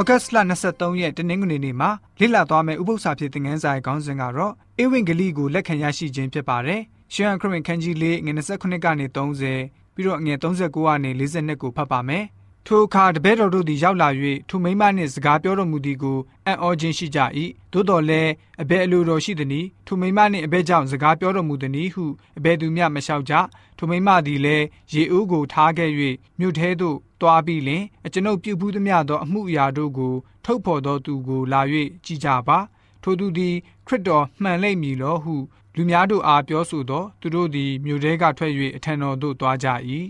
ဩဂတ်စ်လ23ရက်တနင်္ဂနွေနေ့မှာလေ့လာသွားမယ့်ဥပုသ္စာဖြစ်တဲ့ငန်းစာရဲ့ခေါင်းစဉ်ကတော့ဧဝံဂေလိကိုလက်ခံရရှိခြင်းဖြစ်ပါတယ်။ရှမ်းခရစ်ဝင်ခန်းကြီး၄ငွေ29ကနေ30ပြီးတော့ငွေ39ကနေ42ကိုဖတ်ပါမယ်။ ထိုအခါတပည့်တော်တို့သည်ရောက်လာ၍ထိုမိမနှင့်စကားပြောတော်မူသည်ကိုအံ့ဩခြင်းရှိကြ၏သို့တော်လည်းအဘယ်အလိုတော်ရှိသည်နည်းထိုမိမနှင့်အဘယ်ကြောင့်စကားပြောတော်မူသည်နည်းဟုအဘယ်သူမျှမလျှောက်ကြထိုမိမသည်လည်းရေဦးကိုထားခဲ့၍မြို့ထဲသို့တွားပြီးလင်အကျွန်ုပ်ပြုဘူးသမျှသောအမှုအရာတို့ကိုထုတ်ဖော်သောသူကိုလာ၍ကြည်ကြပါထိုသူသည်ခရစ်တော်မှန်လိမ့်မည်လောဟု လူများတို့အားပြောဆိုသောသူတို့သည်မြို့ထဲကထွက်၍အထံတော်သို့သွားကြ၏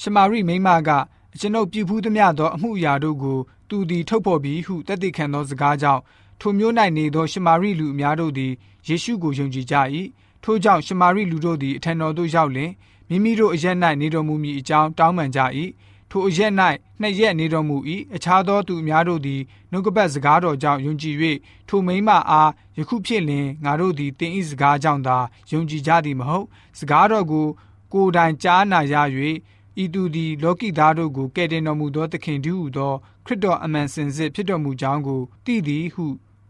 ရှမာရိမိမက အကျွန်ုပ်ပြုဘူးသမျှသောအမှုအရာတို့ကိုသူသည်ထုတ်ဖော်ပြီးဟုတသက်ခံသောစကားကြောင့်ထိုမျိုး၌နေသောရှမာရိလူအများတို့သည်ယေရှုကိုယုံကြည်ကြ၏ထို့ကြောင့်ရှမာရိလူတို့သည်အထံတော်သို့ရောက်လင်မိမိတို့အရက်၌နေတော်မူမည်အကြောင်းတောင်းပန်ကြ၏ထိုအရက်၌နှစ်ရက်နေတော်မူ၏အခြားသောသူအများတို့သည်နှုတ်ကပတ်စကားတော်ကြောင့်ယုံကြည်၍ထိုမိမအားယခုဖြစ်လင်ငါတို့သည်တင်ဤစကားကြောင့်သာယုံကြည်ကြသည်မဟုတ်စကားတော်ကိုကိုယ်တိုင်ကြားနာရ၍ ဤသူသည်လောကီသားတို့ကိုကယ်တင်တော်မူသောသခင်တည်းဟူသောခရစ်တော်အမှန်စင်စစ်ဖြစ်တော်မူကြောင်းကိုသိသည်ဟု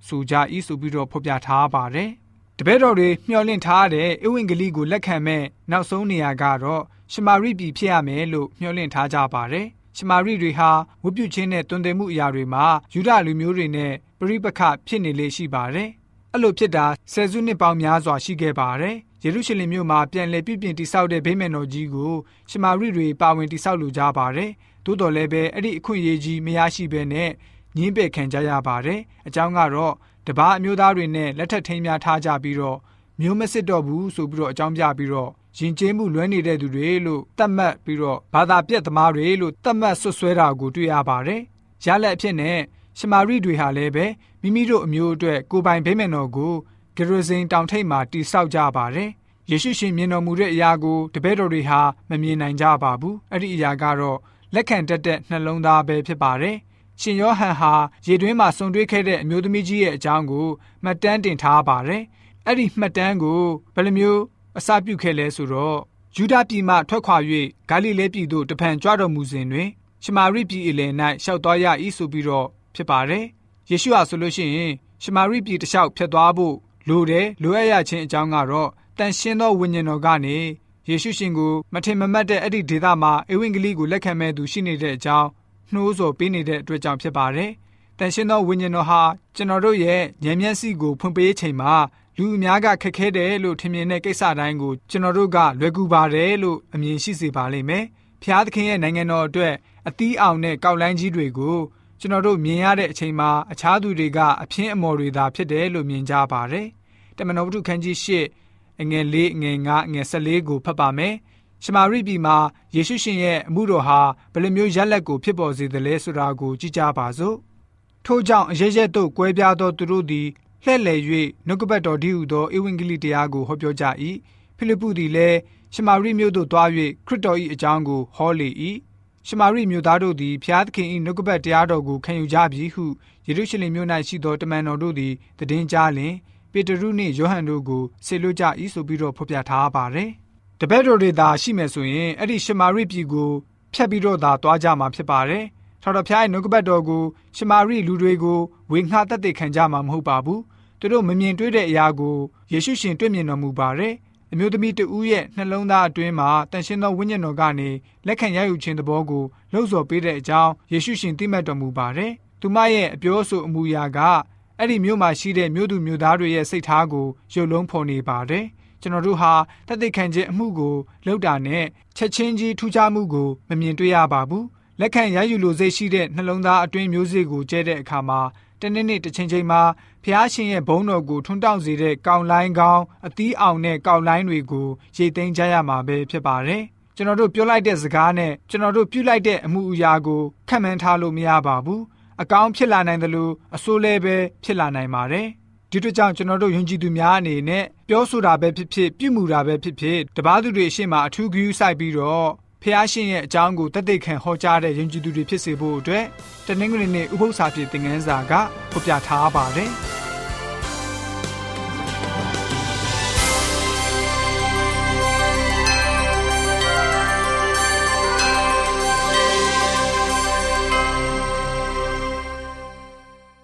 ဆိုကြ၏ဆိုပြီးတော့ဖော်ပြထားပါတယ်တပည့်တော်တွေမျှော်လင့်ထားတဲ့ဧဝံဂေလိကိုလက်ခံမဲ့နောက်ဆုံးနေရာကတော့ရှမာရိပြည်ဖြစ်ရမယ်လို့မျှော်လင့်ထားကြပါတယ်။ရှမာရိတွေဟာဝတ်ပြုခြင်းနဲ့တွင်တယ်မှုအရာတွေမှာယူဒလူမျိုးတွေနဲ့ပြိပခဖြစ်နေလေရှိပါတယ်။အဲ့လိုဖြစ်တာဆယ်စုနှစ်ပေါင်းများစွာရှိခဲ့ပါတယ်။ ယေရုရှလင်မြို့မှာပြန်လည်ပြုပြင်တည်ဆောက်တဲ့ဗိမာန်တော်ကြီးကိုရှမာရိတွေပါဝင်တည်ဆောက်လိုကြပါတယ်။သို့တော်လည်းပဲအဲ့ဒီအခွင့်အရေးကြီးမရရှိဘဲနဲ့ညှင်းပယ်ခံကြရပါတယ်။အကြောင်းကတော့တပားအမျိုးသားတွေနဲ့လက်ထပ်ထိမ်းများထားကြပြီးတော့မျိုးမစစ်တော့ဘူးဆိုပြီးတော့အကြောင်းပြပြီးတော့ယဉ်ကျေးမှုလွဲနေတဲ့သူတွေလို့သတ်မှတ်ပြီးတော့ဘာသာပြက်သမားတွေလို့သတ်မှတ်ဆွဆွဲတာကိုတွေ့ရပါတယ်။ရလက်အဖြစ်နဲ့ရှမာရိတွေဟာလည်းပဲမိမိတို့အမျိုးအတွက်ကိုပိုင်ဗိမာန်တော်ကို ဂရဇိန်တောင်ထိပ်မှာတိဆောက်ကြပါတယ်။ယေရှုရှင်မြင်တော်မူတဲ့အရာကိုတပည့်တော်တွေဟာမမြင်နိုင်ကြပါဘူး။အဲ့ဒီအရာကတော့လက်ခံတတ်တဲ့နှလုံးသားပဲဖြစ်ပါတယ်။ရှင်ယောဟန်ဟာရေတွင်းမှာဆုံတွေ့ခဲ့တဲ့အမျိုးသမီးကြီးရဲ့အကြောင်းကိုမှတ်တမ်းတင်ထားပါတယ်။အဲ့ဒီမှတ်တမ်းကိုဘယ်လိုမျိုးအစပြုခဲ့လဲဆိုတော့ယူဒပြည်မှထွက်ခွာ၍ဂါလိလဲပြည်သို့တဖန်ကြွတော်မူစဉ်တွင်ရှမာရိပြည်အလယ်၌ရှောက်သွားရ၏ဆိုပြီးတော့ဖြစ်ပါတယ်။ယေရှုဟာဆိုလို့ရှိရင်ရှမာရိပြည်တစ်လျှောက်ဖြတ်သွားဖို့ လိုတယ်လိုအပ်ရခြင်းအကြောင်းကတော့တန်ရှင်းသောဝိညာဉ်တော်ကနေယေရှုရှင်ကိုမထင်မမှတ်တဲ့အဲ့ဒီဒေသမှာအဝိင္ကလိကိုလက်ခံမဲ့သူရှိနေတဲ့အကြောင်းနှိုးဆော်ပေးနေတဲ့အတွက်ကြောင့်ဖြစ်ပါတယ်။တန်ရှင်းသောဝိညာဉ်တော်ဟာကျွန်တော်တို့ရဲ့ဉာဏ်မျက်စိကိုဖွင့်ပေးချိန်မှာလူအများကခက်ခဲတယ်လို့ထင်မြင်တဲ့ကိစ္စတိုင်းကိုကျွန်တော်တို့ကလွယ်ကူပါတယ်လို့အမြင်ရှိစေပါလိမ့်မယ်။ဖျားသခင်ရဲ့နိုင်ငံတော်အတွက်အသီးအောင်တဲ့ကောက်လိုင်းကြီးတွေကို ကျွန်တော်တို့မြင်ရတဲ့အချိန်မှာအခြားသူတွေကအဖျင်းအမော်တွေသာဖြစ်တယ်လို့မြင်ကြပါတယ်။တမန်တော်ဝတ္ထုခန်းကြီး၈အငယ်၄အငယ်၅အငယ်၁၄ကိုဖတ်ပါမယ်။ရှမာရိပြည်မှာယေရှုရှင်ရဲ့အမှုတော်ဟာဘယ်လိုမျိုးရက်လက်ကိုဖြစ်ပေါ်စေသလဲဆိုတာကိုကြည့်ကြပါစို့။ထို့ကြောင့်အရရက်တို့ကွဲပြားသောသူတို့သည်လှဲ့လေ၍နှုတ်ကပတ်တော်ဒီဟုသောဧဝံဂေလိတရားကိုဟောပြောကြ၏ဖိလိပ္ပုသည်လည်းရှမာရိမြို့သို့သွား၍ခရစ်တော်၏အကြောင်းကိုဟောလေ၏ ရှမာရိမြို့သားတို့သည်ဖျားသခင်၏နှုတ်ကပတ်တရားတော်ကိုခံယူကြပြီဟုယေရုရှလင်မြို့၌ရှိသောတမန်တော်တို့သည်တည်င်းကြားလျင်ပေတရုနှင့်ယောဟန်တို့ကိုဆေလွတ်ကြ၏ဆိုပြီးတော့ဖော်ပြထားပါတယ်တပည့်တော်တွေသာရှိမယ်ဆိုရင်အဲ့ဒီရှမာရိပြည်ကိုဖျက်ပြီးတော့သာတွားကြမှာဖြစ်ပါတယ်ထာဝရဘုရားရဲ့နှုတ်ကပတ်တော်ကိုရှမာရိလူတွေကိုဝေငှသက်သေခံကြမှာမဟုတ်ပါဘူးသူတို့မမြင်တွေ့တဲ့အရာကိုယေရှုရှင်တွေ့မြင်တော်မူပါတယ် အမျိုးသမီးတဦးရဲ့နှလုံးသားအတွင်းမှာတန်ရှင်းသောဝိညာဉ်တော်ကနေလက်ခံရယူခြင်းသဘောကိုလှုပ်ဆော်ပေးတဲ့အကြောင်းယေရှုရှင်သိမှတ်တော်မူပါတယ်။သူမရဲ့အပြောဆိုအမူအရာကအဲ့ဒီမြို့မှာရှိတဲ့မြို့သူမြို့သားတွေရဲ့စိတ်ထားကိုရုပ်လုံးဖော်နေပါတယ်။ကျွန်တော်တို့ဟာတသက်ခံခြင်းအမှုကိုလှုပ်တာနဲ့ချက်ချင်းကြီးထူးခြားမှုကိုမမြင်တွေ့ရပါဘူး။လက်ခံရယူလိုစိတ်ရှိတဲ့နှလုံးသားအတွင်းမျိုးစေ့ကိုကျဲတဲ့အခါမှာ တနေ့နေ့တစ်ချိန်ချိန်မှာဖျားရှင်ရဲ့ဘုန်းတော်ကိုထွန်းတောက်စေတဲ့ကောင်းလိုင်းကောင်းအသီးအောင်တဲ့ကောင်းလိုင်းတွေကိုရိတ်သိမ်းကြရမှာပဲဖြစ်ပါတယ်။ကျွန်တော်တို့ပြောလိုက်တဲ့စကားနဲ့ကျွန်တော်တို့ပြုလိုက်တဲ့အမှုအရာကိုခံမှန်းထားလို့မရပါဘူး။အကောင်းဖြစ်လာနိုင်တယ်လို့အဆိုးလည်းပဲဖြစ်လာနိုင်ပါတယ်။ဒီတို့ကြောင့်ကျွန်တော်တို့ယုံကြည်သူများအနေနဲ့ပြောဆိုတာပဲဖြစ်ဖြစ်ပြုမှုတာပဲဖြစ်ဖြစ်တပားသူတွေရှေ့မှာအထူးဂရုစိုက်ပြီးတော့ ဖះရှင်ရဲ့အကြောင်းကိုတသက်ခံဟောကြားတဲ့ယဉ်ကျေးသူတွေဖြစ်စေဖို့အတွက်တနင်္ဂနွေနေ့ဥပုသ္စာပြေသင်ခန်းစာကဖော်ပြထားပါတယ်။